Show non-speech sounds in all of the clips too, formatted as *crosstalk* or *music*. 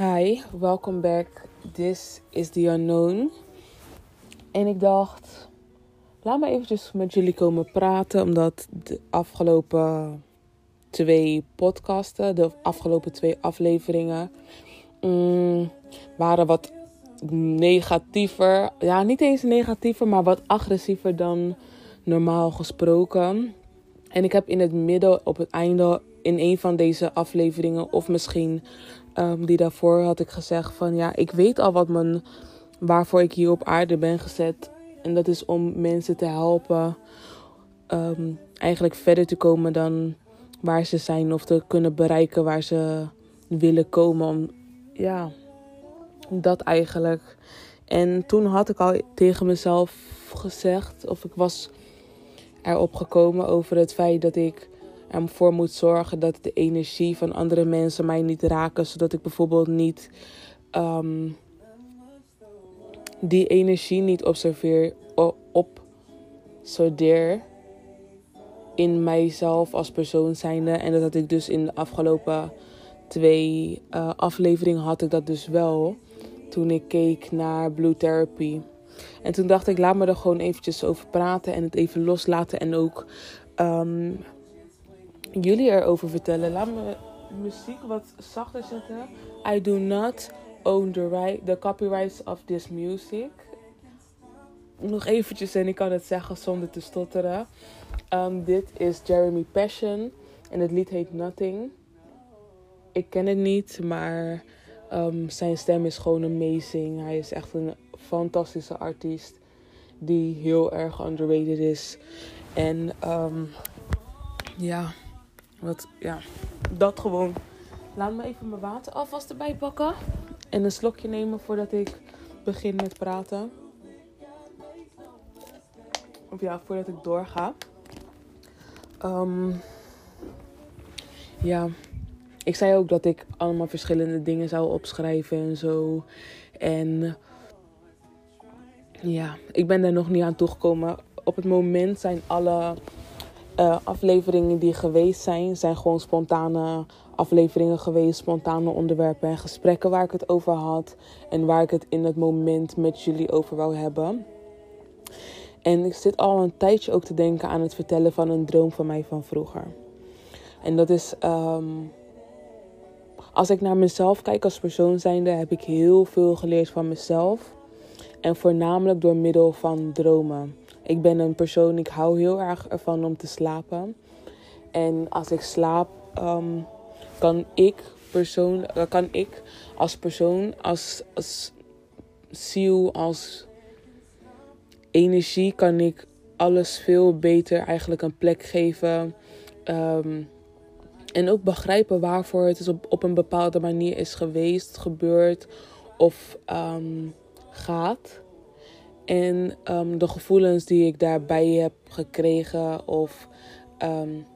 Hi, welcome back. This is The Unknown. En ik dacht, laat me eventjes met jullie komen praten, omdat de afgelopen twee podcasten, de afgelopen twee afleveringen, mm, waren wat negatiever. Ja, niet eens negatiever, maar wat agressiever dan normaal gesproken. En ik heb in het midden, op het einde, in een van deze afleveringen, of misschien um, die daarvoor, had ik gezegd van ja, ik weet al wat mijn, waarvoor ik hier op aarde ben gezet. En dat is om mensen te helpen, um, eigenlijk verder te komen dan waar ze zijn, of te kunnen bereiken waar ze willen komen. Om, ja, dat eigenlijk. En toen had ik al tegen mezelf gezegd, of ik was erop gekomen over het feit dat ik ervoor moet zorgen dat de energie van andere mensen mij niet raken. Zodat ik bijvoorbeeld niet um, die energie niet observeer, op in mijzelf als persoon zijnde. En dat had ik dus in de afgelopen twee uh, afleveringen had ik dat dus wel. Toen ik keek naar Blue Therapy. En toen dacht ik, laat me er gewoon eventjes over praten en het even loslaten. En ook um, jullie erover vertellen. Laat me muziek wat zachter zetten. I do not own the, right, the copyrights of this music. Nog eventjes en ik kan het zeggen zonder te stotteren. Um, dit is Jeremy Passion en het lied heet Nothing. Ik ken het niet, maar um, zijn stem is gewoon amazing. Hij is echt een fantastische artiest die heel erg underrated is. En um, ja, wat, ja, dat gewoon. Laat me even mijn water alvast erbij pakken. En een slokje nemen voordat ik begin met praten. Of ja, voordat ik doorga. Um, ja, ik zei ook dat ik allemaal verschillende dingen zou opschrijven en zo. En ja, ik ben daar nog niet aan toegekomen. Op het moment zijn alle uh, afleveringen die geweest zijn, zijn gewoon spontane afleveringen geweest, spontane onderwerpen en gesprekken waar ik het over had en waar ik het in het moment met jullie over wou hebben. En ik zit al een tijdje ook te denken aan het vertellen van een droom van mij van vroeger. En dat is, um, als ik naar mezelf kijk als persoon zijnde, heb ik heel veel geleerd van mezelf. En voornamelijk door middel van dromen. Ik ben een persoon, ik hou heel erg ervan om te slapen. En als ik slaap, um, kan ik persoon, uh, kan ik als persoon, als, als ziel, als energie, kan ik alles veel beter eigenlijk een plek geven. Um, en ook begrijpen waarvoor het is op, op een bepaalde manier is geweest, gebeurd of um, gaat. En um, de gevoelens die ik daarbij heb gekregen. Of um,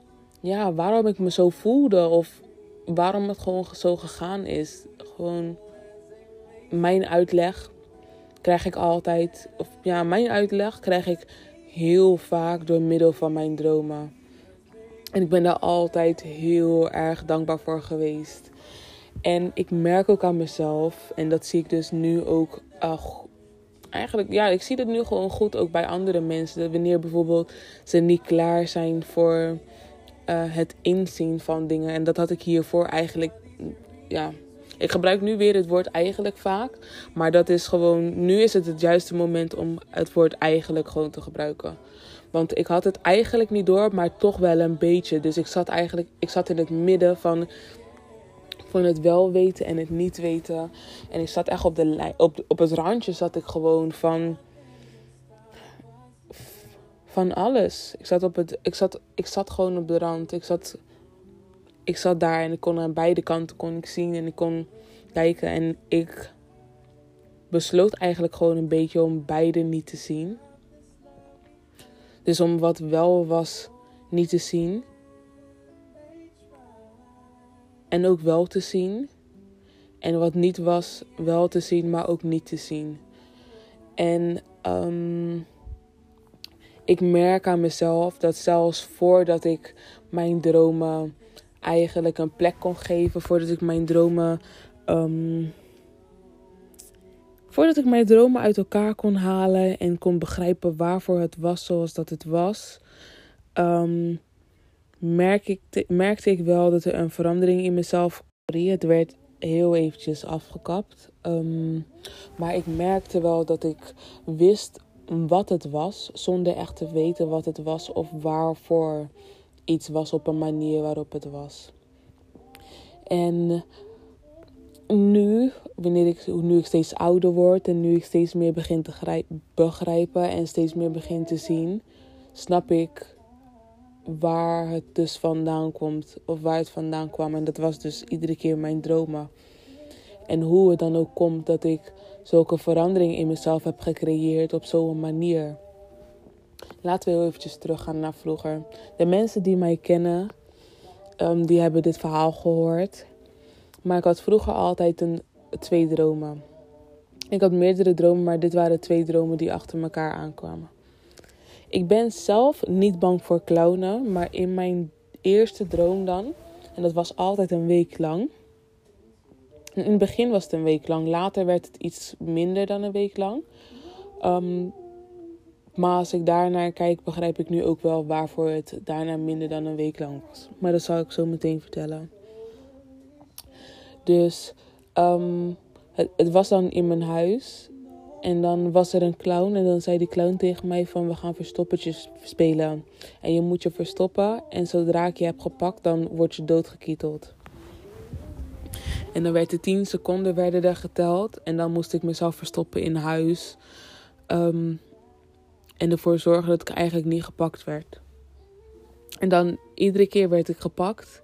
ja, waarom ik me zo voelde. Of waarom het gewoon zo gegaan is. Gewoon mijn uitleg krijg ik altijd. Of ja, mijn uitleg krijg ik heel vaak door middel van mijn dromen. En ik ben daar altijd heel erg dankbaar voor geweest. En ik merk ook aan mezelf, en dat zie ik dus nu ook uh, eigenlijk, ja, ik zie het nu gewoon goed ook bij andere mensen. Dat wanneer bijvoorbeeld ze niet klaar zijn voor uh, het inzien van dingen. En dat had ik hiervoor eigenlijk, ja. Ik gebruik nu weer het woord eigenlijk vaak. Maar dat is gewoon, nu is het het juiste moment om het woord eigenlijk gewoon te gebruiken. Want ik had het eigenlijk niet door, maar toch wel een beetje. Dus ik zat eigenlijk, ik zat in het midden van van het wel weten en het niet weten. En ik zat echt op, de, op, op het randje zat ik gewoon van, van alles. Ik zat, op het, ik, zat, ik zat gewoon op de rand. Ik zat, ik zat daar en ik kon aan beide kanten kon ik zien en ik kon kijken. En ik besloot eigenlijk gewoon een beetje om beide niet te zien. Dus om wat wel was niet te zien. En ook wel te zien. En wat niet was, wel te zien, maar ook niet te zien. En um, ik merk aan mezelf dat zelfs voordat ik mijn dromen eigenlijk een plek kon geven, voordat ik mijn dromen ehm, voordat ik mijn dromen uit elkaar kon halen en kon begrijpen waarvoor het was zoals dat het was, um, merk ik, merkte ik wel dat er een verandering in mezelf het werd heel eventjes afgekapt. Ehm, maar ik merkte wel dat ik wist wat het was, zonder echt te weten wat het was of waarvoor iets was op een manier waarop het was. En nu, wanneer ik, nu ik steeds ouder word en nu ik steeds meer begin te begrijpen en steeds meer begin te zien, snap ik waar het dus vandaan komt of waar het vandaan kwam. En dat was dus iedere keer mijn dromen. En hoe het dan ook komt dat ik zulke verandering in mezelf heb gecreëerd op zo'n manier. Laten we heel eventjes teruggaan naar vroeger. De mensen die mij kennen, um, die hebben dit verhaal gehoord. Maar ik had vroeger altijd een, twee dromen. Ik had meerdere dromen, maar dit waren twee dromen die achter elkaar aankwamen. Ik ben zelf niet bang voor clownen, maar in mijn eerste droom dan, en dat was altijd een week lang. In het begin was het een week lang, later werd het iets minder dan een week lang. Um, maar als ik daarnaar kijk, begrijp ik nu ook wel waarvoor het daarna minder dan een week lang was. Maar dat zal ik zo meteen vertellen. Dus het, het was dan in mijn huis. En dan was er een clown en dan zei die clown tegen mij van we gaan verstoppertjes spelen. En je moet je verstoppen en zodra ik je heb gepakt dan word je doodgekieteld. En dan werd de 10 seconden werden er geteld en dan moest ik mezelf verstoppen in huis. Um, en ervoor zorgen dat ik eigenlijk niet gepakt werd. En dan iedere keer werd ik gepakt.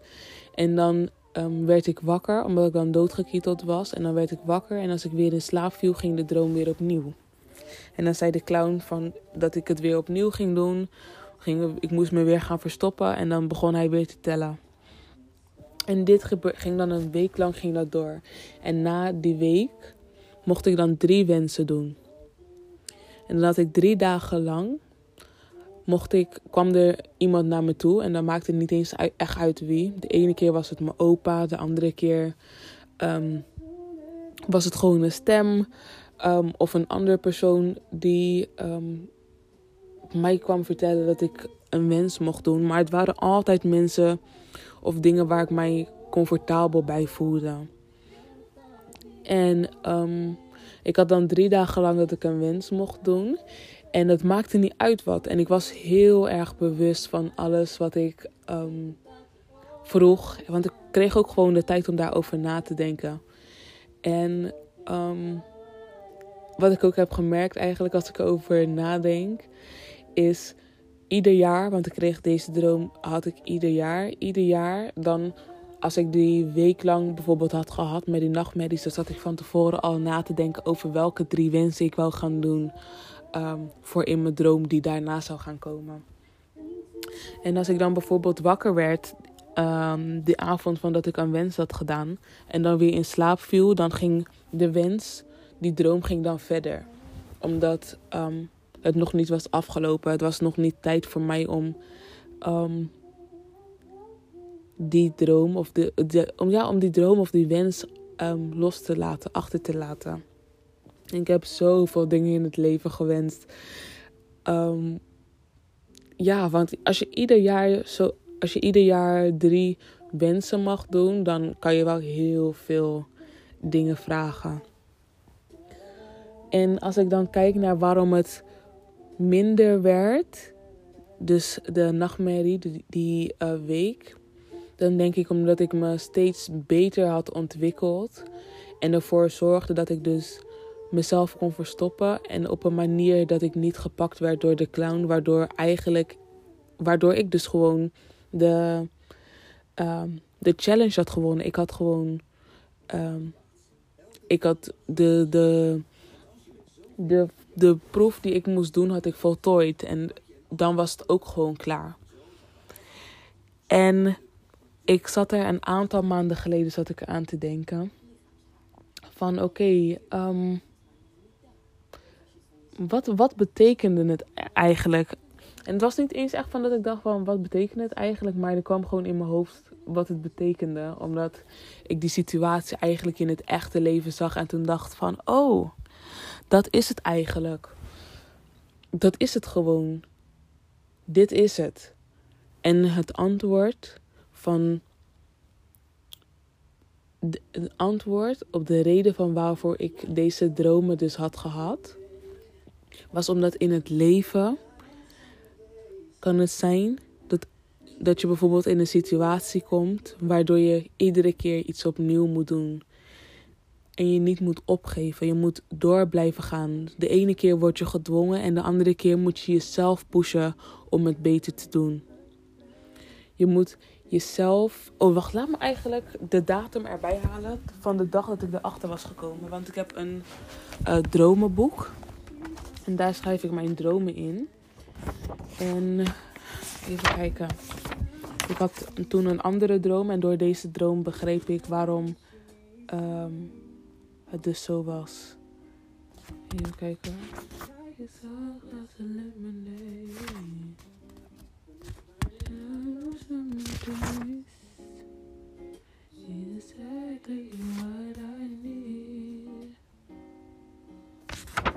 En dan um, werd ik wakker, omdat ik dan doodgekieteld was. En dan werd ik wakker. En als ik weer in slaap viel, ging de droom weer opnieuw. En dan zei de clown van dat ik het weer opnieuw ging doen. Ging, ik moest me weer gaan verstoppen. En dan begon hij weer te tellen. En dit ging dan een week lang ging dat door. En na die week mocht ik dan drie wensen doen. En dan had ik drie dagen lang, mocht ik, kwam er iemand naar me toe en dan maakte het niet eens echt uit wie. De ene keer was het mijn opa, de andere keer ehm, was het gewoon een stem ehm, of een andere persoon die ehm, mij kwam vertellen dat ik een wens mocht doen. Maar het waren altijd mensen of dingen waar ik mij comfortabel bij voelde. En ik had dan drie dagen lang dat ik een wens mocht doen. En het maakte niet uit wat. En ik was heel erg bewust van alles wat ik ehm, vroeg. Want ik kreeg ook gewoon de tijd om daarover na te denken. En ehm, wat ik ook heb gemerkt eigenlijk als ik erover nadenk, is ieder jaar, want ik kreeg deze droom, had ik ieder jaar. Ieder jaar dan als ik die week lang bijvoorbeeld had gehad met die nachtmerries, dan zat ik van tevoren al na te denken over welke drie wensen ik wil gaan doen ehm, voor in mijn droom die daarna zou gaan komen. En als ik dan bijvoorbeeld wakker werd um, die avond van dat ik een wens had gedaan en dan weer in slaap viel, dan ging de wens, die droom ging dan verder. Omdat ehm, het nog niet was afgelopen. Het was nog niet tijd voor mij om die droom of de, de, om, ja, om die droom of die wens los te laten, achter te laten. Ik heb zoveel dingen in het leven gewenst. Um, ja, want als je ieder jaar zo, als je ieder jaar drie wensen mag doen, dan kan je wel heel veel dingen vragen. En als ik dan kijk naar waarom het minder werd, dus de nachtmerrie, die, uh, week, dan denk ik omdat ik me steeds beter had ontwikkeld. En ervoor zorgde dat ik dus mezelf kon verstoppen. En op een manier dat ik niet gepakt werd door de clown. Waardoor eigenlijk. Waardoor ik dus gewoon de, um, de challenge had gewonnen. Ik had gewoon. Um, ik had de, de, de, de proef die ik moest doen, had ik voltooid. En dan was het ook gewoon klaar. En ik zat er een aantal maanden geleden zat ik aan te denken. Van oké, ehm, wat, wat betekende het eigenlijk? En het was niet eens echt van dat ik dacht van wat betekent het eigenlijk. Maar er kwam gewoon in mijn hoofd wat het betekende. Omdat ik die situatie eigenlijk in het echte leven zag. En toen dacht van oh, dat is het eigenlijk. Dat is het gewoon. Dit is het. En het antwoord van. Het antwoord op de reden van waarvoor ik deze dromen dus had gehad. Was omdat in het leven kan het zijn dat, dat je bijvoorbeeld in een situatie komt waardoor je iedere keer iets opnieuw moet doen. En je niet moet opgeven. Je moet door blijven gaan. De ene keer word je gedwongen en de andere keer moet je jezelf pushen om het beter te doen. Je moet jezelf. Oh, wacht, laat me eigenlijk de datum erbij halen van de dag dat ik erachter was gekomen. Want ik heb een uh, dromenboek. En daar schrijf ik mijn dromen in. En even kijken. Ik had toen een andere droom en door deze droom begreep ik waarom um, het dus zo was. Even kijken.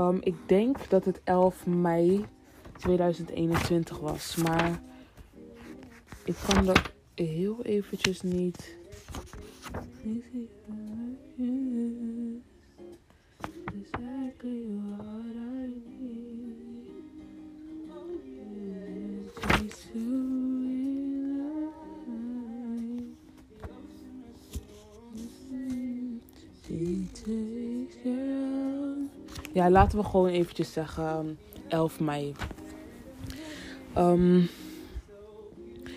Um, ik denk dat het 11 mei 2021 was. Maar ik kan dat heel eventjes niet. Exactly what I Ja, laten we gewoon eventjes zeggen 11 um, mei. Um,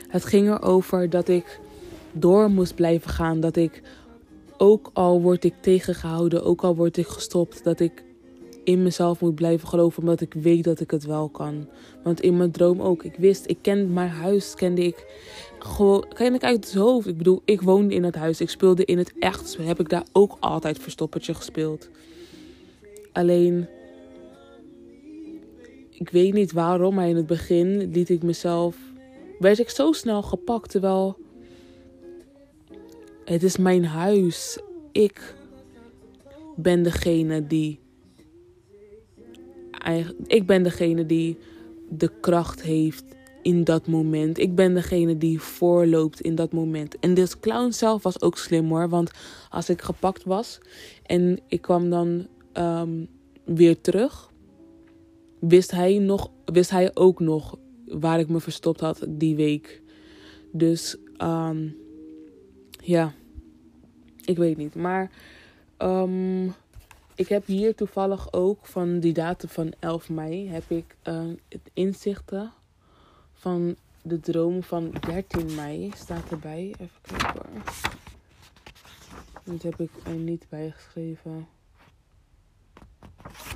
het ging erover dat ik door moest blijven gaan. Dat ik, ook al word ik tegengehouden, ook al word ik gestopt, dat ik in mezelf moet blijven geloven, omdat ik weet dat ik het wel kan. Want in mijn droom ook. Ik wist, ik ken mijn huis, kende ik gewoon, ken ik uit het hoofd. Ik bedoel, ik woonde in het huis, ik speelde in het echt. Heb ik daar ook altijd verstoppertje gespeeld. Alleen, ik weet niet waarom, maar in het begin liet ik mezelf, werd ik zo snel gepakt. Terwijl het is mijn huis. Ik ben degene die. Ik ben degene die de kracht heeft in dat moment. Ik ben degene die voorloopt in dat moment. En dus clown zelf was ook slim hoor. Want als ik gepakt was en ik kwam dan um, weer terug, wist hij, nog, wist hij ook nog waar ik me verstopt had die week. Dus um, ja, ik weet niet. Maar um, ik heb hier toevallig ook van die datum van 11 mei heb ik uh, het inzichten van de droom van 13 mei staat erbij. Even kijken. Dat heb ik er niet bij geschreven.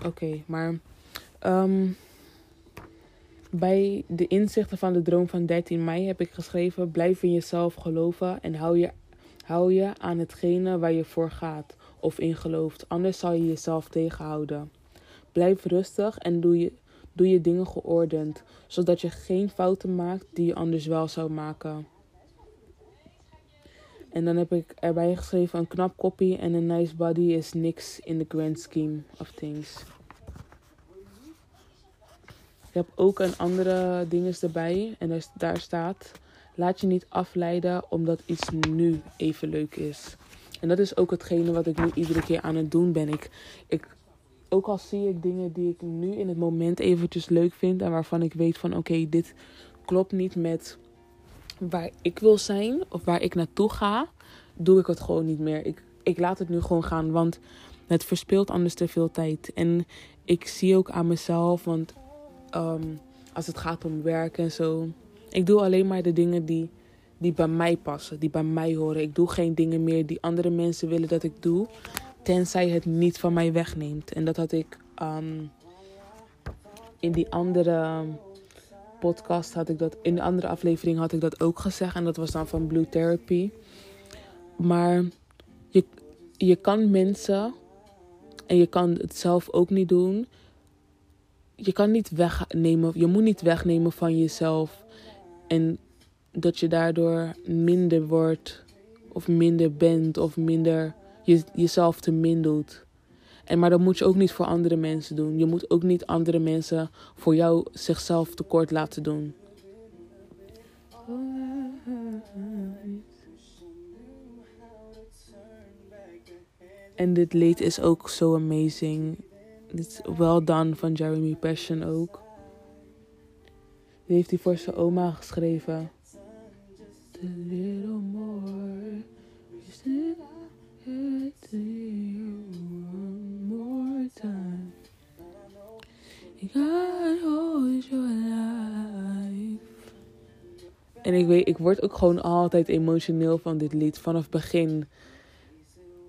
Oké, maar um, bij de inzichten van de droom van 13 mei heb ik geschreven: blijf in jezelf geloven en hou je, hou je aan hetgene waar je voor gaat of in gelooft. Anders zal je jezelf tegenhouden. Blijf rustig en doe je, doe je dingen geordend, zodat je geen fouten maakt die je anders wel zou maken. En dan heb ik erbij geschreven: een knap koppie en een nice body is niks in the grand scheme of things. Ik heb ook een andere dinges erbij en daar staat: laat je niet afleiden omdat iets nu even leuk is. En dat is ook hetgene wat ik nu iedere keer aan het doen ben. Ik, ik, ook al zie ik dingen die ik nu in het moment eventjes leuk vind en waarvan ik weet van oké, dit klopt niet met waar ik wil zijn of waar ik naartoe ga, doe ik het gewoon niet meer. Ik, ik laat het nu gewoon gaan, want het verspeelt anders te veel tijd. En ik zie ook aan mezelf, want ehm, als het gaat om werk en zo, ik doe alleen maar de dingen die, die bij mij passen, die bij mij horen. Ik doe geen dingen meer die andere mensen willen dat ik doe, tenzij het niet van mij wegneemt. En dat had ik ehm, in die andere podcast had ik dat, in de andere aflevering had ik dat ook gezegd. En dat was dan van Blue Therapy. Maar je, je kan mensen, en je kan het zelf ook niet doen. Je kan niet wegnemen, je moet niet wegnemen van jezelf. En dat je daardoor minder wordt, of minder bent, of minder je, jezelf te min doet. En maar dat moet je ook niet voor andere mensen doen. Je moet ook niet andere mensen voor jou zichzelf tekort laten doen. En dit lied is ook zo amazing. Dit is well done van Jeremy Passion ook. Die heeft hij voor zijn oma geschreven. Little more En ik weet, ik word ook gewoon altijd emotioneel van dit lied vanaf begin.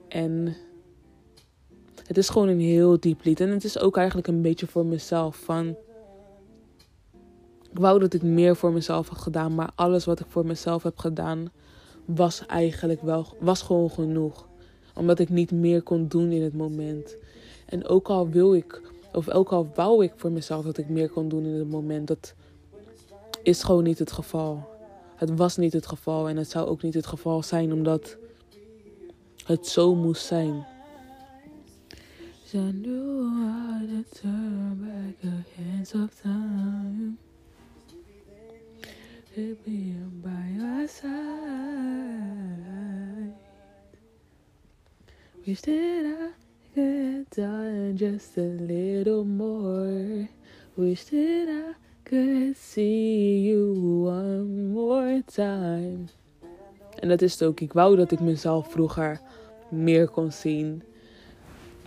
En het is gewoon een heel diep lied. En het is ook eigenlijk een beetje voor mezelf. Van, ik wou dat ik meer voor mezelf had gedaan. Maar alles wat ik voor mezelf heb gedaan, was eigenlijk wel, was gewoon genoeg. Omdat ik niet meer kon doen in het moment. En ook al wil ik, of ook al wou ik voor mezelf dat ik meer kon doen in het moment, dat is gewoon niet het geval. Het was niet het geval en het zou ook niet het geval zijn omdat het zo moest zijn. Could just a little more. Wish that I could see you one more time. En dat is het ook. Ik wou dat ik mezelf vroeger meer kon zien.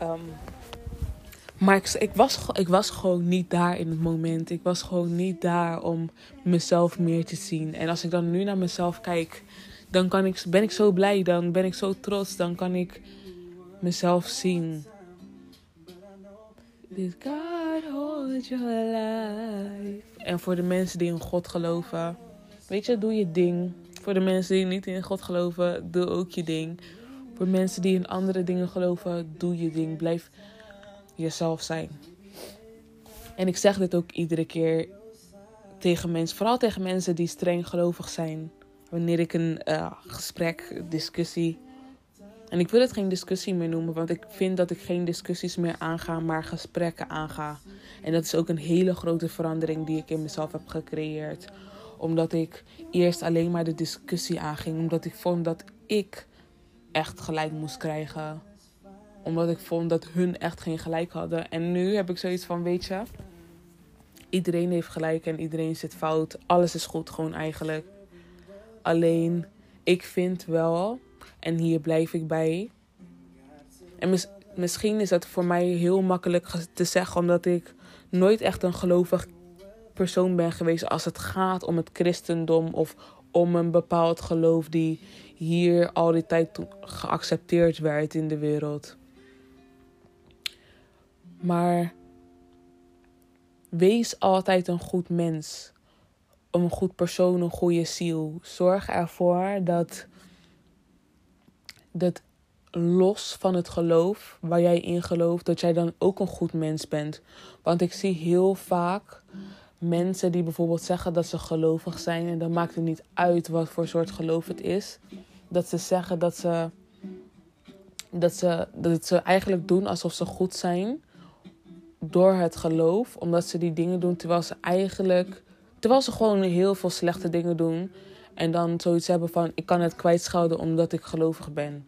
Um, maar ik, ik, was, ik was gewoon niet daar in het moment. Ik was gewoon niet daar om mezelf meer te zien. En als ik dan nu naar mezelf kijk, dan kan ik, ben ik zo blij. Dan ben ik zo trots. Dan kan ik mezelf zien. This God your life. En voor de mensen die in God geloven, weet je, doe je ding. Voor de mensen die niet in God geloven, doe ook je ding. Voor mensen die in andere dingen geloven, doe je ding. Blijf jezelf zijn. En ik zeg dit ook iedere keer tegen mensen, vooral tegen mensen die streng gelovig zijn. Wanneer ik een uh, gesprek, discussie. En ik wil het geen discussie meer noemen, want ik vind dat ik geen discussies meer aanga, maar gesprekken aanga. En dat is ook een hele grote verandering die ik in mezelf heb gecreëerd. Omdat ik eerst alleen maar de discussie aanging, omdat ik vond dat ik echt gelijk moest krijgen. Omdat ik vond dat hun echt geen gelijk hadden. En nu heb ik zoiets van, weet je, iedereen heeft gelijk en iedereen zit fout. Alles is goed gewoon eigenlijk. Alleen, ik vind wel, en hier blijf ik bij. En misschien is dat voor mij heel makkelijk te zeggen, omdat ik nooit echt een gelovig persoon ben geweest als het gaat om het christendom of om een bepaald geloof die hier al die tijd geaccepteerd werd in de wereld. Maar wees altijd een goed mens, een goed persoon, een goede ziel. Zorg ervoor dat, dat los van het geloof waar jij in gelooft, dat jij dan ook een goed mens bent. Want ik zie heel vaak mensen die bijvoorbeeld zeggen dat ze gelovig zijn en dan maakt het niet uit wat voor soort geloof het is dat ze zeggen dat ze, dat ze, dat ze eigenlijk doen alsof ze goed zijn door het geloof, omdat ze die dingen doen terwijl ze eigenlijk, terwijl ze gewoon heel veel slechte dingen doen en dan zoiets hebben van ik kan het kwijtschelden omdat ik gelovig ben.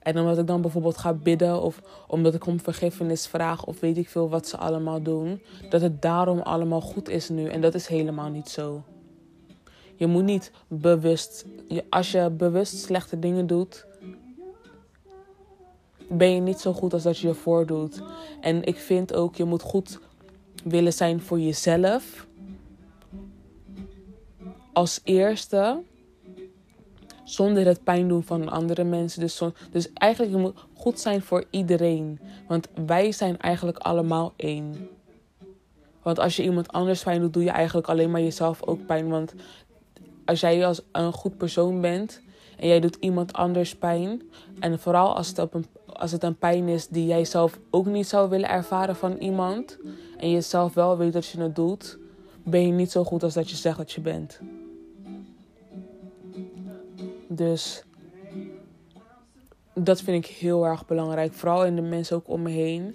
En omdat ik dan bijvoorbeeld ga bidden of omdat ik om vergiffenis vraag of weet ik veel wat ze allemaal doen, dat het daarom allemaal goed is nu. En dat is helemaal niet zo. Je moet niet bewust, als je bewust slechte dingen doet, ben je niet zo goed als dat je je voordoet. En ik vind ook, je moet goed willen zijn voor jezelf. Als eerste. Zonder het pijn doen van andere mensen. Dus, dus eigenlijk, moet goed zijn voor iedereen. Want wij zijn eigenlijk allemaal één. Want als je iemand anders pijn doet, doe je eigenlijk alleen maar jezelf ook pijn. Want als jij als een goed persoon bent en jij doet iemand anders pijn. En vooral als het, op een, als het een pijn is die jij zelf ook niet zou willen ervaren van iemand. En je zelf wel weet dat je het doet. Ben je niet zo goed als dat je zegt dat je bent. Dus dat vind ik heel erg belangrijk. Vooral in de mensen ook om me heen.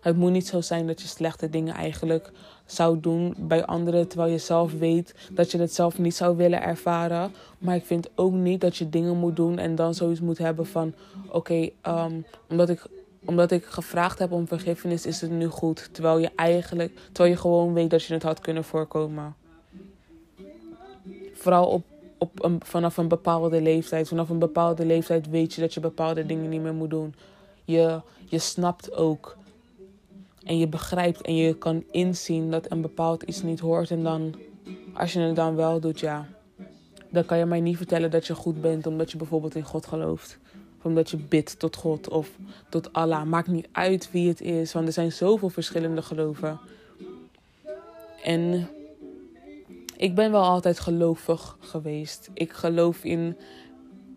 Het moet niet zo zijn dat je slechte dingen eigenlijk zou doen bij anderen, terwijl je zelf weet dat je het zelf niet zou willen ervaren. Maar ik vind ook niet dat je dingen moet doen en dan zoiets moet hebben van: oké, ehm, omdat, ik, omdat ik gevraagd heb om vergiffenis, is het nu goed. Terwijl je eigenlijk, terwijl je gewoon weet dat je het had kunnen voorkomen. Vooral op, op vanaf een bepaalde leeftijd. Vanaf een bepaalde leeftijd weet je dat je bepaalde dingen niet meer moet doen. Je, je snapt ook en je begrijpt en je kan inzien dat een bepaald iets niet hoort. En dan, als je het dan wel doet, ja. Dan kan je mij niet vertellen dat je goed bent omdat je bijvoorbeeld in God gelooft. Of omdat je bidt tot God of tot Allah. Maakt niet uit wie het is, want er zijn zoveel verschillende geloven. En ik ben wel altijd gelovig geweest. Ik geloof in.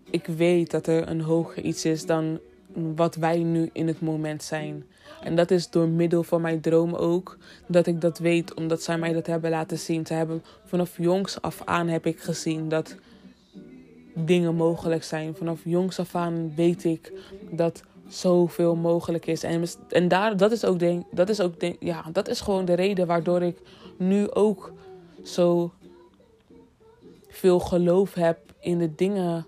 Ik weet dat er een hoger iets is dan wat wij nu in het moment zijn. En dat is door middel van mijn droom ook. Dat ik dat weet, omdat zij mij dat hebben laten zien. Ze hebben vanaf jongs af aan heb ik gezien dat dingen mogelijk zijn. Vanaf jongs af aan weet ik dat zoveel mogelijk is. En, en daar, dat is ook, denk, dat is ook denk, ja, dat is gewoon de reden waardoor ik nu ook zo veel geloof heb in de dingen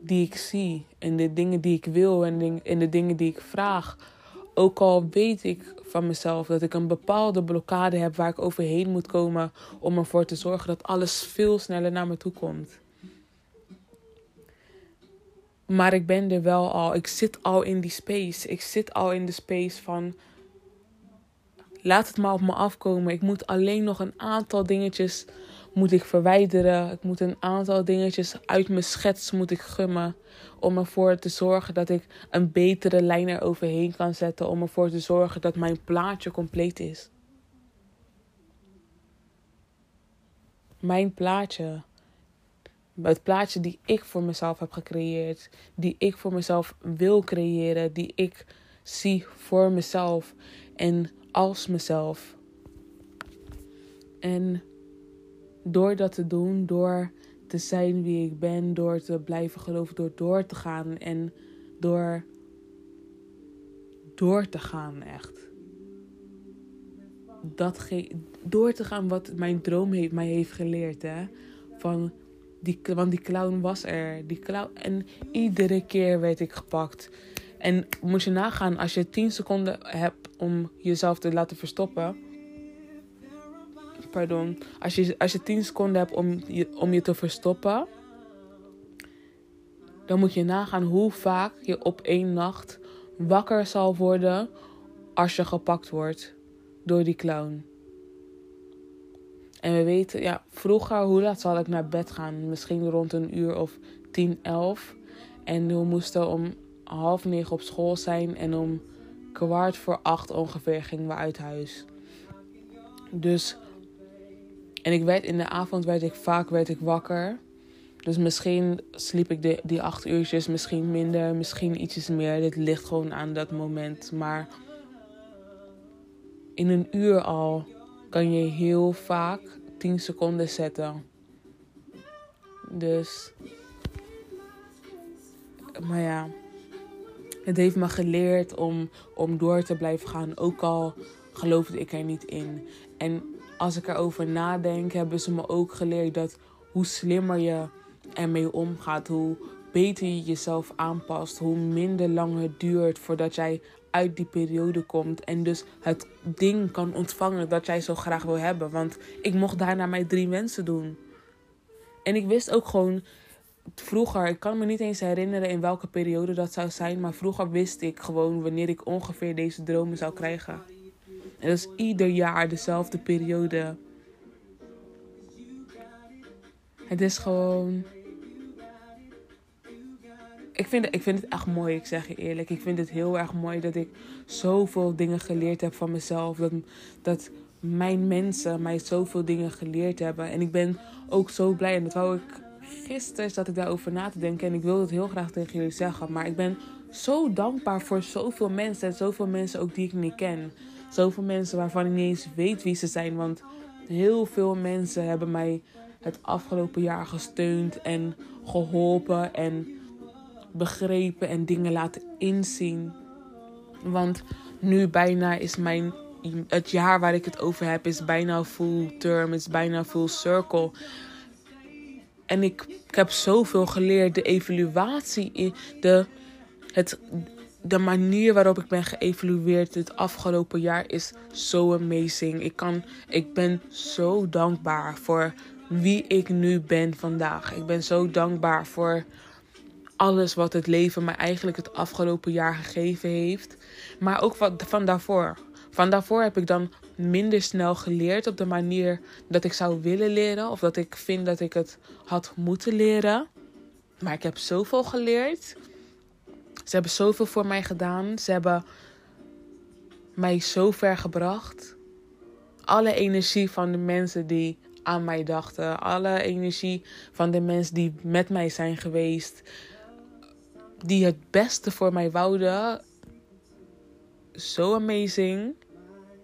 die ik zie. En de dingen die ik wil en in de dingen die ik vraag. Ook al weet ik van mezelf dat ik een bepaalde blokkade heb waar ik overheen moet komen om ervoor te zorgen dat alles veel sneller naar me toe komt. Maar ik ben er wel al. Ik zit al in die space. Ik zit al in de space van. Laat het maar op me afkomen. Ik moet alleen nog een aantal dingetjes moet ik verwijderen. Ik moet een aantal dingetjes uit mijn schets moet ik gummen. Om ervoor te zorgen dat ik een betere lijn er overheen kan zetten. Om ervoor te zorgen dat mijn plaatje compleet is. Mijn plaatje. Het plaatje die ik voor mezelf heb gecreëerd. Die ik voor mezelf wil creëren. Die ik zie voor mezelf. En als mezelf. En door dat te doen, door te zijn wie ik ben, door te blijven geloven, door door te gaan en door door te gaan echt. Dat door te gaan wat mijn droom heeft, mij heeft geleerd. Hè? Van die, want die clown was er. Die clown, en iedere keer werd ik gepakt. En moet je nagaan, als je 10 seconden hebt om jezelf te laten verstoppen pardon, als je, als je 10 seconden hebt om je, om je te verstoppen, dan moet je nagaan hoe vaak je op één nacht wakker zal worden als je gepakt wordt door die clown. En we weten, ja, vroeger, hoe laat zal ik naar bed gaan? Misschien rond een uur of 10, 11. En we moesten om half negen op school zijn en om kwart voor acht ongeveer gingen we uit huis. Dus en ik werd in de avond werd ik vaak werd ik wakker. Dus misschien sliep ik de, die acht uurtjes, misschien minder, misschien ietsjes meer. Dit ligt gewoon aan dat moment. Maar in een uur al kan je heel vaak 10 seconden zetten. Dus. Maar ja. Het heeft me geleerd om, om door te blijven gaan. Ook al geloofde ik er niet in. En als ik erover nadenk, hebben ze me ook geleerd dat hoe slimmer je ermee omgaat, hoe beter je jezelf aanpast, hoe minder lang het duurt voordat jij uit die periode komt en dus het ding kan ontvangen dat jij zo graag wil hebben. Want ik mocht daarna mijn drie wensen doen. En ik wist ook gewoon vroeger, ik kan me niet eens herinneren in welke periode dat zou zijn, maar vroeger wist ik gewoon wanneer ik ongeveer deze dromen zou krijgen. En dat is ieder jaar dezelfde periode. Het is gewoon. Ik vind, ik vind het echt mooi, ik zeg je eerlijk. Ik vind het heel erg mooi dat ik zoveel dingen geleerd heb van mezelf. Dat, dat mijn mensen mij zoveel dingen geleerd hebben. En ik ben ook zo blij. En dat wou ik gisteren zat ik daarover na te denken. En ik wilde het heel graag tegen jullie zeggen. Maar ik ben zo dankbaar voor zoveel mensen. En zoveel mensen ook die ik niet ken. Zoveel mensen waarvan ik niet eens weet wie ze zijn. Want heel veel mensen hebben mij het afgelopen jaar gesteund en geholpen en begrepen en dingen laten inzien. Want nu bijna is mijn het jaar waar ik het over heb is bijna full term, is bijna full circle. En ik, heb zoveel geleerd. De evaluatie, de, het, de manier waarop ik ben geëvalueerd het afgelopen jaar is zo amazing. Ik, kan, ik ben zo dankbaar voor wie ik nu ben vandaag. Ik ben zo dankbaar voor alles wat het leven mij eigenlijk het afgelopen jaar gegeven heeft. Maar ook van daarvoor. Van daarvoor heb ik dan minder snel geleerd op de manier dat ik zou willen leren. Of dat ik vind dat ik het had moeten leren. Maar ik heb zoveel geleerd. Ze hebben zoveel voor mij gedaan. Ze hebben mij zo ver gebracht. Alle energie van de mensen die aan mij dachten. Alle energie van de mensen die met mij zijn geweest. Die het beste voor mij wouden. Zo amazing.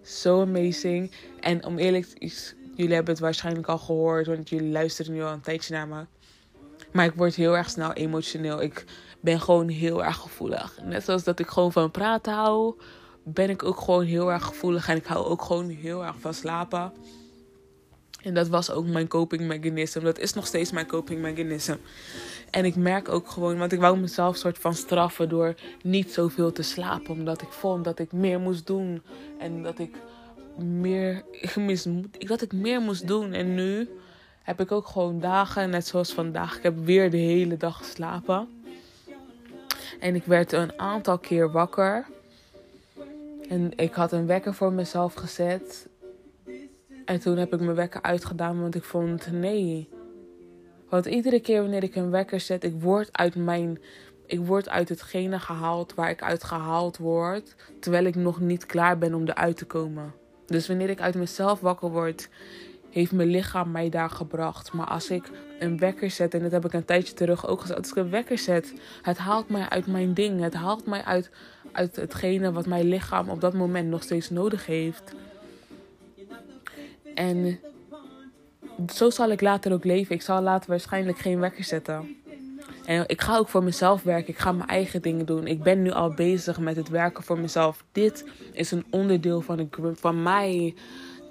Zo amazing. En om eerlijk te zijn, jullie hebben het waarschijnlijk al gehoord. Want jullie luisteren nu al een tijdje naar me. Maar ik word heel erg snel emotioneel. Ik ben gewoon heel erg gevoelig. Net zoals dat ik gewoon van praten hou, ben ik ook gewoon heel erg gevoelig. En ik hou ook gewoon heel erg van slapen. En dat was ook mijn coping mechanism. Dat is nog steeds mijn coping mechanism. En ik merk ook gewoon, want ik wou mezelf soort van straffen door niet zoveel te slapen. Omdat ik vond dat ik meer moest doen. En dat ik meer, *laughs* dat ik meer moest doen. En nu heb ik ook gewoon dagen, net zoals vandaag. Ik heb weer de hele dag geslapen. En ik werd een aantal keer wakker. En ik had een wekker voor mezelf gezet. En toen heb ik mijn wekker uitgedaan, want ik vond nee. Want iedere keer wanneer ik een wekker zet, ik word uit mijn. Ik word uit hetgene gehaald waar ik uit gehaald word. Terwijl ik nog niet klaar ben om eruit te komen. Dus wanneer ik uit mezelf wakker word, heeft mijn lichaam mij daar gebracht. Maar als ik een wekker zet, en dat heb ik een tijdje terug ook gezegd. Als ik een wekker zet, het haalt mij uit mijn ding. Het haalt mij uit, uit hetgene wat mijn lichaam op dat moment nog steeds nodig heeft. En zo zal ik later ook leven. Ik zal later waarschijnlijk geen wekker zetten. En ik ga ook voor mezelf werken. Ik ga mijn eigen dingen doen. Ik ben nu al bezig met het werken voor mezelf. Dit is een onderdeel van, een, van mij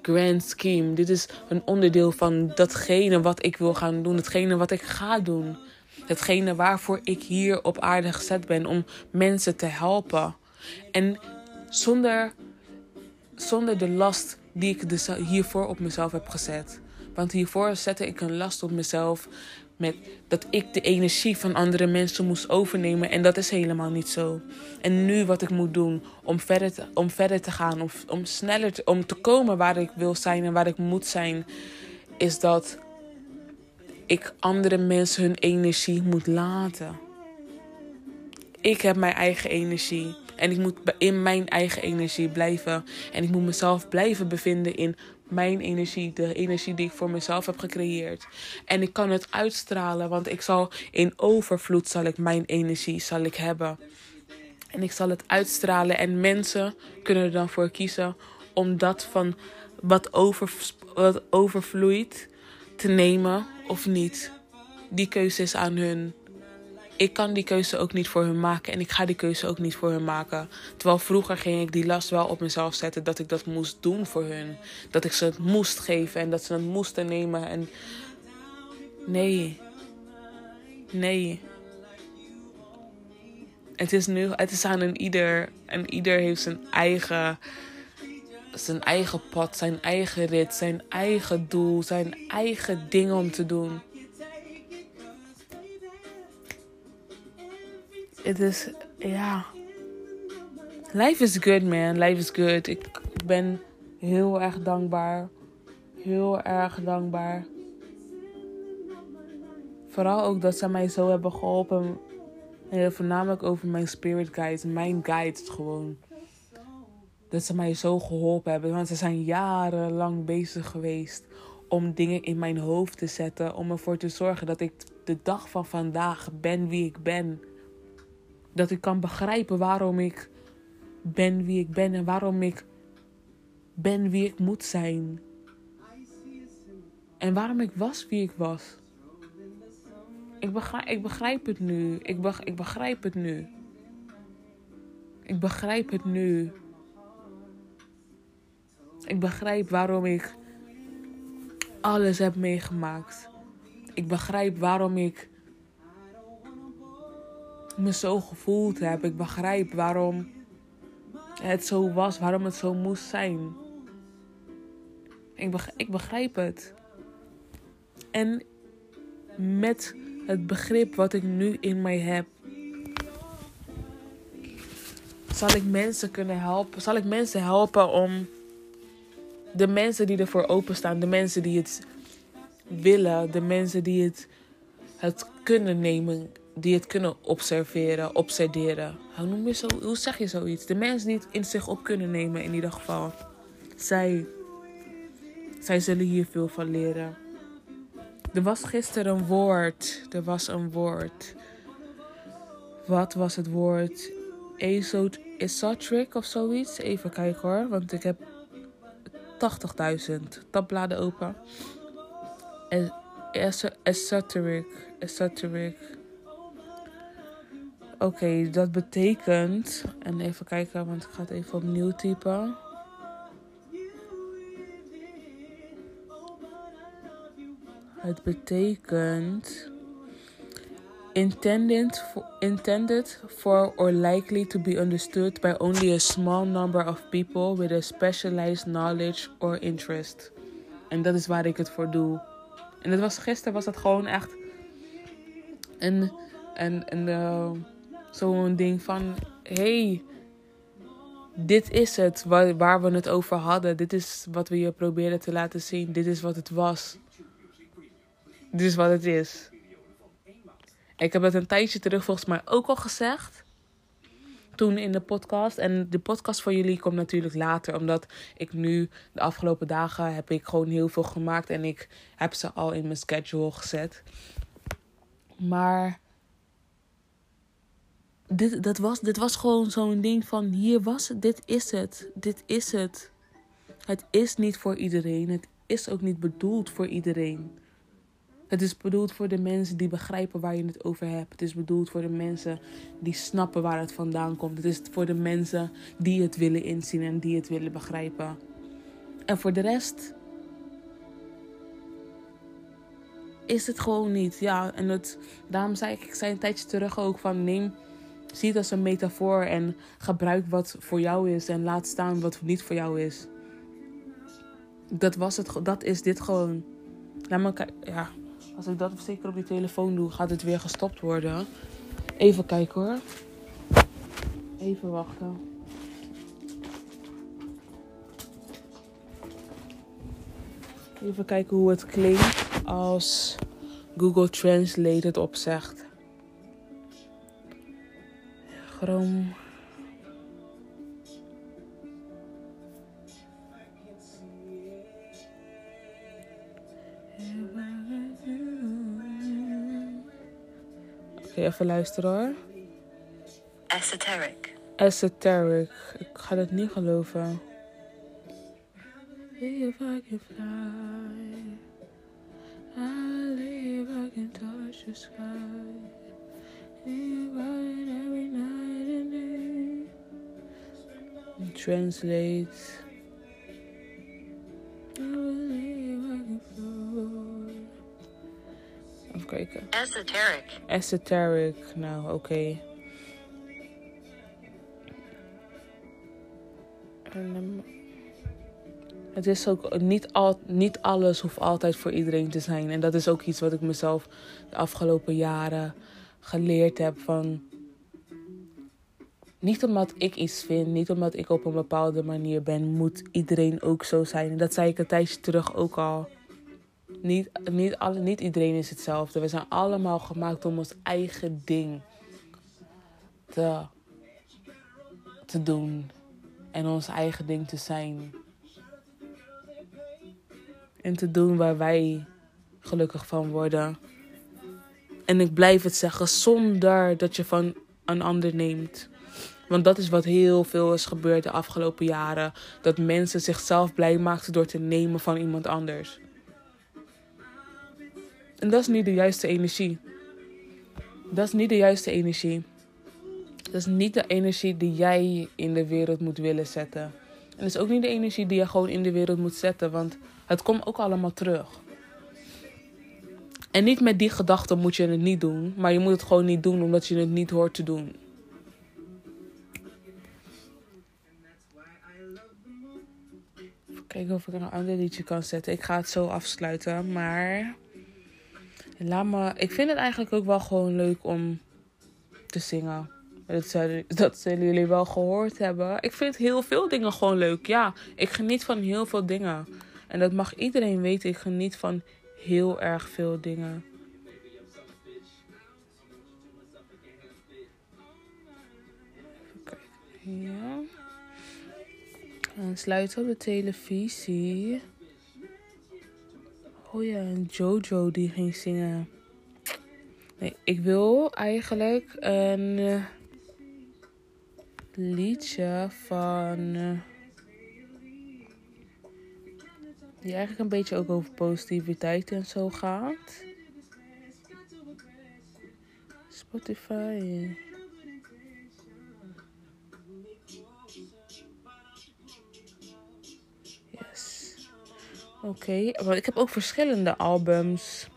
grand scheme. Dit is een onderdeel van datgene wat ik wil gaan doen. Hetgene wat ik ga doen. Hetgene waarvoor ik hier op aarde gezet ben. Om mensen te helpen. En zonder, zonder de last die ik dus hiervoor op mezelf heb gezet. Want hiervoor zette ik een last op mezelf. Met dat ik de energie van andere mensen moest overnemen. En dat is helemaal niet zo. En nu wat ik moet doen om verder te, om verder te gaan. Om, om sneller om te komen waar ik wil zijn en waar ik moet zijn. Is dat ik andere mensen hun energie moet laten. Ik heb mijn eigen energie. En ik moet in mijn eigen energie blijven. En ik moet mezelf blijven bevinden in mijn energie, de energie die ik voor mezelf heb gecreëerd. En ik kan het uitstralen, want ik zal in overvloed zal ik mijn energie zal ik hebben. En ik zal het uitstralen en mensen kunnen er dan voor kiezen om dat van wat, over, wat overvloeit te nemen of niet. Die keuze is aan hun ik kan die keuze ook niet voor hun maken en ik ga die keuze ook niet voor hun maken. Terwijl vroeger ging ik die last wel op mezelf zetten dat ik dat moest doen voor hun. Dat ik ze het moest geven en dat ze het moesten nemen. En nee. Nee. Het is nu, het is aan een ieder. En ieder heeft zijn eigen, zijn eigen pad, zijn eigen rit, zijn eigen doel, zijn eigen dingen om te doen. Het is, ja. Life is good, man. Life is good. Ik ben heel erg dankbaar. Heel erg dankbaar. Vooral ook dat ze mij zo hebben geholpen. En voornamelijk over mijn spirit guides. Mijn guides gewoon. Dat ze mij zo geholpen hebben. Want ze zijn jarenlang bezig geweest om dingen in mijn hoofd te zetten. Om ervoor te zorgen dat ik de dag van vandaag ben wie ik ben. Dat ik kan begrijpen waarom ik ben wie ik ben en waarom ik ben wie ik moet zijn. En waarom ik was wie ik was. Ik begrijp, ik begrijp het nu. Ik, be, ik begrijp het nu. Ik begrijp het nu. Ik begrijp waarom ik alles heb meegemaakt. Ik begrijp waarom ik me zo gevoeld heb. Ik begrijp waarom het zo was, waarom het zo moest zijn. Ik, begrijp, ik begrijp het. En met het begrip wat ik nu in mij heb, zal ik mensen kunnen helpen. Zal ik mensen helpen om de mensen die ervoor openstaan, de mensen die het willen, de mensen die het, het kunnen nemen, die het kunnen observeren, obsederen. Hoe, noem je zo, hoe zeg je zoiets? De mensen die het in zich op kunnen nemen in ieder geval. Zij, zij zullen hier veel van leren. Er was gisteren een woord. Er was een woord. Wat was het woord? Esoteric of zoiets? Even kijken hoor, want ik heb 80.000 tabbladen open. Esoteric. Esoteric. Oké, dat betekent. En even kijken, want ik ga het even opnieuw typen. Het betekent. Intended for, intended for or likely to be understood by only a small number of people with a specialized knowledge or interest. En dat is waar ik het voor doe. En dat was gisteren was dat gewoon echt een, een, een, uh, zo'n ding van: hey, dit is het waar, waar we het over hadden. Dit is wat we je probeerden te laten zien. Dit is wat het was. Dit is wat het is. Ik heb het een tijdje terug volgens mij ook al gezegd. Toen in de podcast. En de podcast voor jullie komt natuurlijk later. Omdat ik nu de afgelopen dagen heb ik gewoon heel veel gemaakt. En ik heb ze al in mijn schedule gezet. Maar dit, dat was, dit was gewoon zo'n ding van hier was het, dit is het, dit is het. Het is niet voor iedereen, het is ook niet bedoeld voor iedereen. Het is bedoeld voor de mensen die begrijpen waar je het over hebt. Het is bedoeld voor de mensen die snappen waar het vandaan komt. Het is voor de mensen die het willen inzien en die het willen begrijpen. En voor de rest is het gewoon niet. Ja, en het, daarom zei ik, ik zei een tijdje terug ook van neem, zie het als een metafoor en gebruik wat voor jou is en laat staan wat niet voor jou is. Dat was het, dat is dit gewoon. Laat me ja, als ik dat zeker op die telefoon doe, gaat het weer gestopt worden. Even kijken hoor. Even wachten. Even kijken hoe het klinkt als Google Translate het opzegt. Chrome. Oké, even luisteren hoor. Esoteric. Esoteric. Ik ga het niet geloven. If I can fly. I live, I can touch the sky. Every night Translate. Even kijken. Esoteric. Esoteric. Nou, oké. Okay. Um, het is ook niet, al, niet alles hoeft altijd voor iedereen te zijn. En dat is ook iets wat ik mezelf de afgelopen jaren geleerd heb. Van niet omdat ik iets vind, niet omdat ik op een bepaalde manier ben, moet iedereen ook zo zijn. Dat zei ik een tijdje terug ook al. Niet, niet, alle, niet iedereen is hetzelfde. We zijn allemaal gemaakt om ons eigen ding te, te doen. En ons eigen ding te zijn. En te doen waar wij gelukkig van worden. En ik blijf het zeggen zonder dat je van een ander neemt. Want dat is wat heel veel is gebeurd de afgelopen jaren. Dat mensen zichzelf blij maakten door te nemen van iemand anders. En dat is niet de juiste energie. Dat is niet de juiste energie. Dat is niet de energie die jij in de wereld moet willen zetten. En dat is ook niet de energie die je gewoon in de wereld moet zetten, want het komt ook allemaal terug. En niet met die gedachte moet je het niet doen, maar je moet het gewoon niet doen omdat je het niet hoort te doen. Kijken of ik een ander liedje kan zetten. Ik ga het zo afsluiten, maar laat me. Ik vind het eigenlijk ook wel gewoon leuk om te zingen. Dat zullen, dat jullie wel gehoord hebben. Ik vind heel veel dingen gewoon leuk. Ja, ik geniet van heel veel dingen. En dat mag iedereen weten. Ik geniet van heel erg veel dingen. Even. Ja. En sluiten op de televisie. Oh ja, en Jojo die ging zingen. Nee, ik wil eigenlijk een eh, liedje van. Uh, die eigenlijk een beetje ook over positiviteit en zo gaat. Spotify. Oké, maar ik heb ook verschillende albums.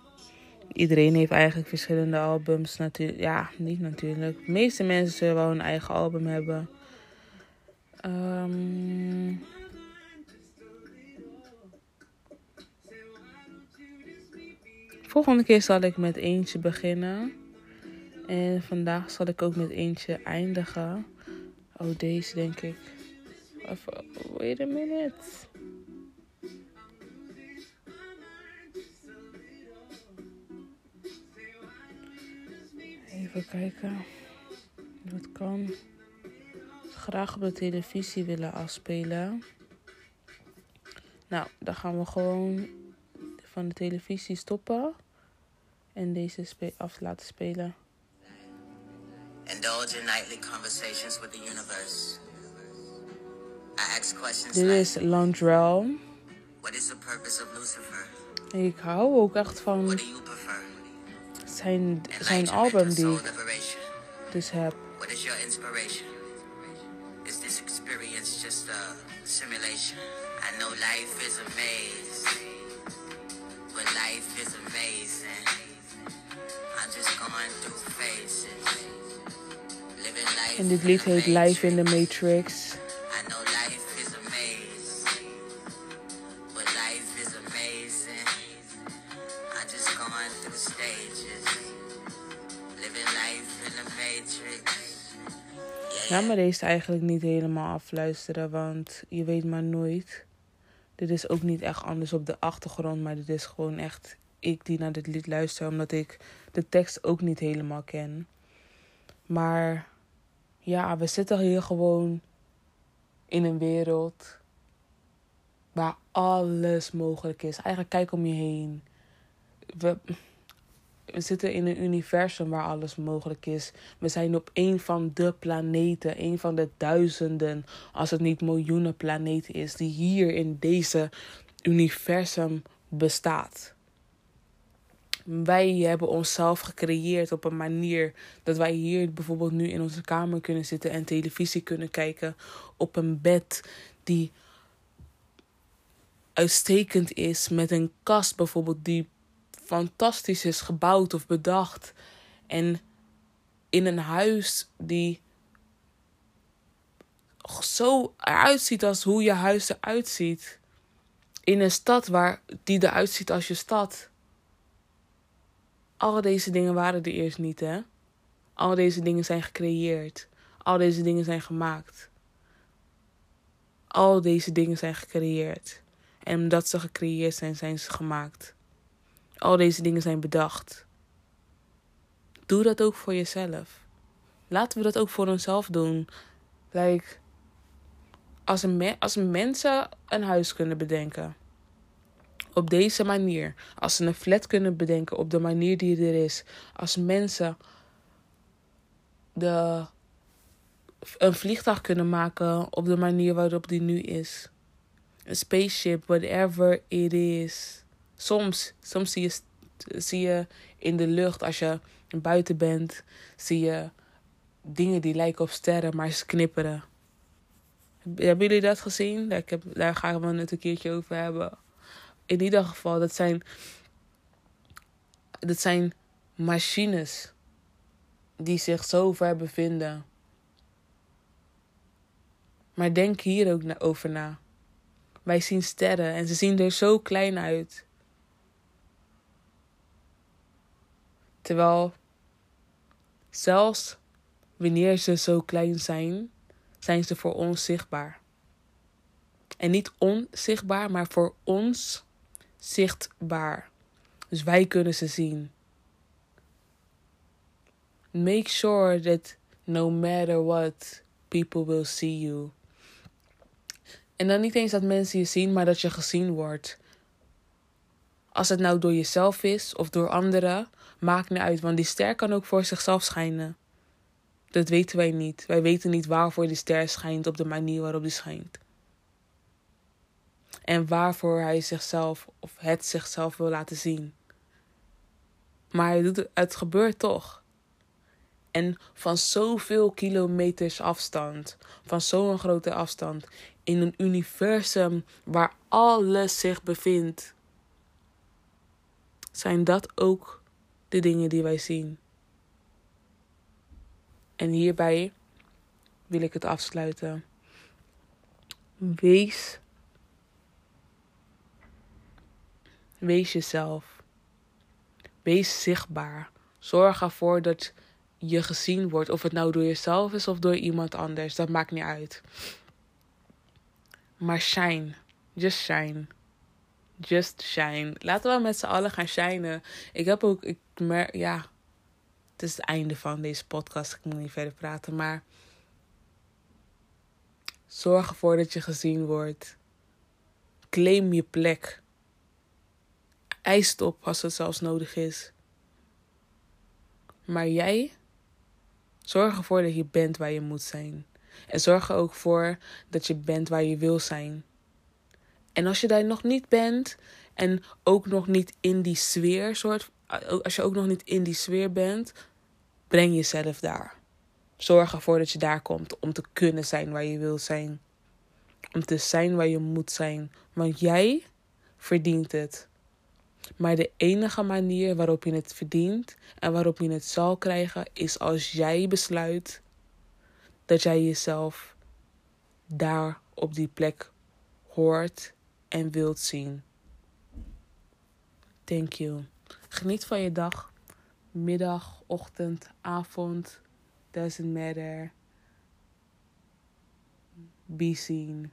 Iedereen heeft eigenlijk verschillende albums. Natuurlijk, ja, niet natuurlijk. De meeste mensen zullen wel een eigen album hebben. Um, Volgende keer zal ik met eentje beginnen. En vandaag zal ik ook met eentje eindigen. Oh, deze denk ik. Even, wait a minute. Even kijken. Wat kan. Graag op de televisie willen afspelen. Nou, dan gaan we gewoon van de televisie stoppen en deze af laten spelen. Indulge in nightly conversations with the universe. I ask questions Dit is Landrell. What is the purpose of Lucifer? Ik hou ook echt van zijn, zijn album die ik dus heb. What is your inspiration? Is this experience just a simulation? I know life is a maze. life is amazing. I'm just going through phases. Living life en dit lied heet Life in the Matrix. Ja, maar deze eigenlijk niet helemaal afluisteren, want je weet maar nooit. Dit is ook niet echt anders op de achtergrond, maar dit is gewoon echt ik die naar dit lied luister, omdat ik de tekst ook niet helemaal ken. Maar ja, we zitten hier gewoon in een wereld waar alles mogelijk is. Eigenlijk kijk om je heen. We, we zitten in een universum waar alles mogelijk is. We zijn op een van de planeten, een van de duizenden, als het niet miljoenen planeten is, die hier in deze universum bestaat. Wij hebben onszelf gecreëerd op een manier dat wij hier bijvoorbeeld nu in onze kamer kunnen zitten en televisie kunnen kijken op een bed die uitstekend is met een kast bijvoorbeeld die fantastisch is gebouwd of bedacht. En in een huis die zo eruit ziet als hoe je huis eruit ziet. In een stad waar die eruit ziet als je stad. Al deze dingen waren er eerst niet, hè? Al deze dingen zijn gecreëerd. al deze dingen zijn gemaakt. Al deze dingen zijn gecreëerd. En omdat ze gecreëerd zijn, zijn ze gemaakt. Al deze dingen zijn bedacht. Doe dat ook voor jezelf. Laten we dat ook voor onszelf doen. Like, als, een als mensen een huis kunnen bedenken. Op deze manier. Als ze een flat kunnen bedenken op de manier die er is. Als mensen de, een vliegtuig kunnen maken op de manier waarop die nu is. Een spaceship, whatever it is. Soms, soms zie je, zie je in de lucht als je buiten bent, zie je dingen die lijken op sterren, maar ze knipperen. Hebben jullie dat gezien? Ik heb, daar gaan we het een keertje over hebben. In ieder geval, dat zijn, dat zijn machines die zich zo ver bevinden. Maar denk hier ook over na. Wij zien sterren en ze zien er zo klein uit. Terwijl zelfs wanneer ze zo klein zijn, zijn ze voor ons zichtbaar. En niet onzichtbaar, maar voor ons zichtbaar. Dus wij kunnen ze zien. Make sure that no matter what, people will see you. En dan niet eens dat mensen je zien, maar dat je gezien wordt. Als het nou door jezelf is of door anderen, maakt niet uit, want die ster kan ook voor zichzelf schijnen. Dat weten wij niet. Wij weten niet waarvoor die ster schijnt op de manier waarop die schijnt. En waarvoor hij zichzelf of het zichzelf wil laten zien. Maar het, het gebeurt toch. En van zoveel kilometers afstand, van zo'n grote afstand, in een universum waar alles zich bevindt, zijn dat ook de dingen die wij zien. En hierbij wil ik het afsluiten. Wees. Wees jezelf. Wees zichtbaar. Zorg ervoor dat je gezien wordt. Of het nou door jezelf is of door iemand anders. Dat maakt niet uit. Maar shine. Just shine. Just shine. Laten we met z'n allen gaan shinen. Ik heb ook, ik merk, ja. Het is het einde van deze podcast. Ik moet niet verder praten. Maar zorg ervoor dat je gezien wordt. Claim je plek. Eist op als het zelfs nodig is. Maar jij Zorg ervoor dat je bent waar je moet zijn. En zorg er ook voor dat je bent waar je wil zijn. En als je daar nog niet bent en ook nog niet in die sfeer, soort, als je ook nog niet in die sfeer bent, breng jezelf daar. Zorg ervoor dat je daar komt om te kunnen zijn waar je wil zijn. Om te zijn waar je moet zijn. Want jij verdient het. Maar de enige manier waarop je het verdient en waarop je het zal krijgen, is als jij besluit dat jij jezelf daar op die plek hoort en wilt zien. Thank you. Geniet van je dag, middag, ochtend, avond. Doesn't matter. Be seen.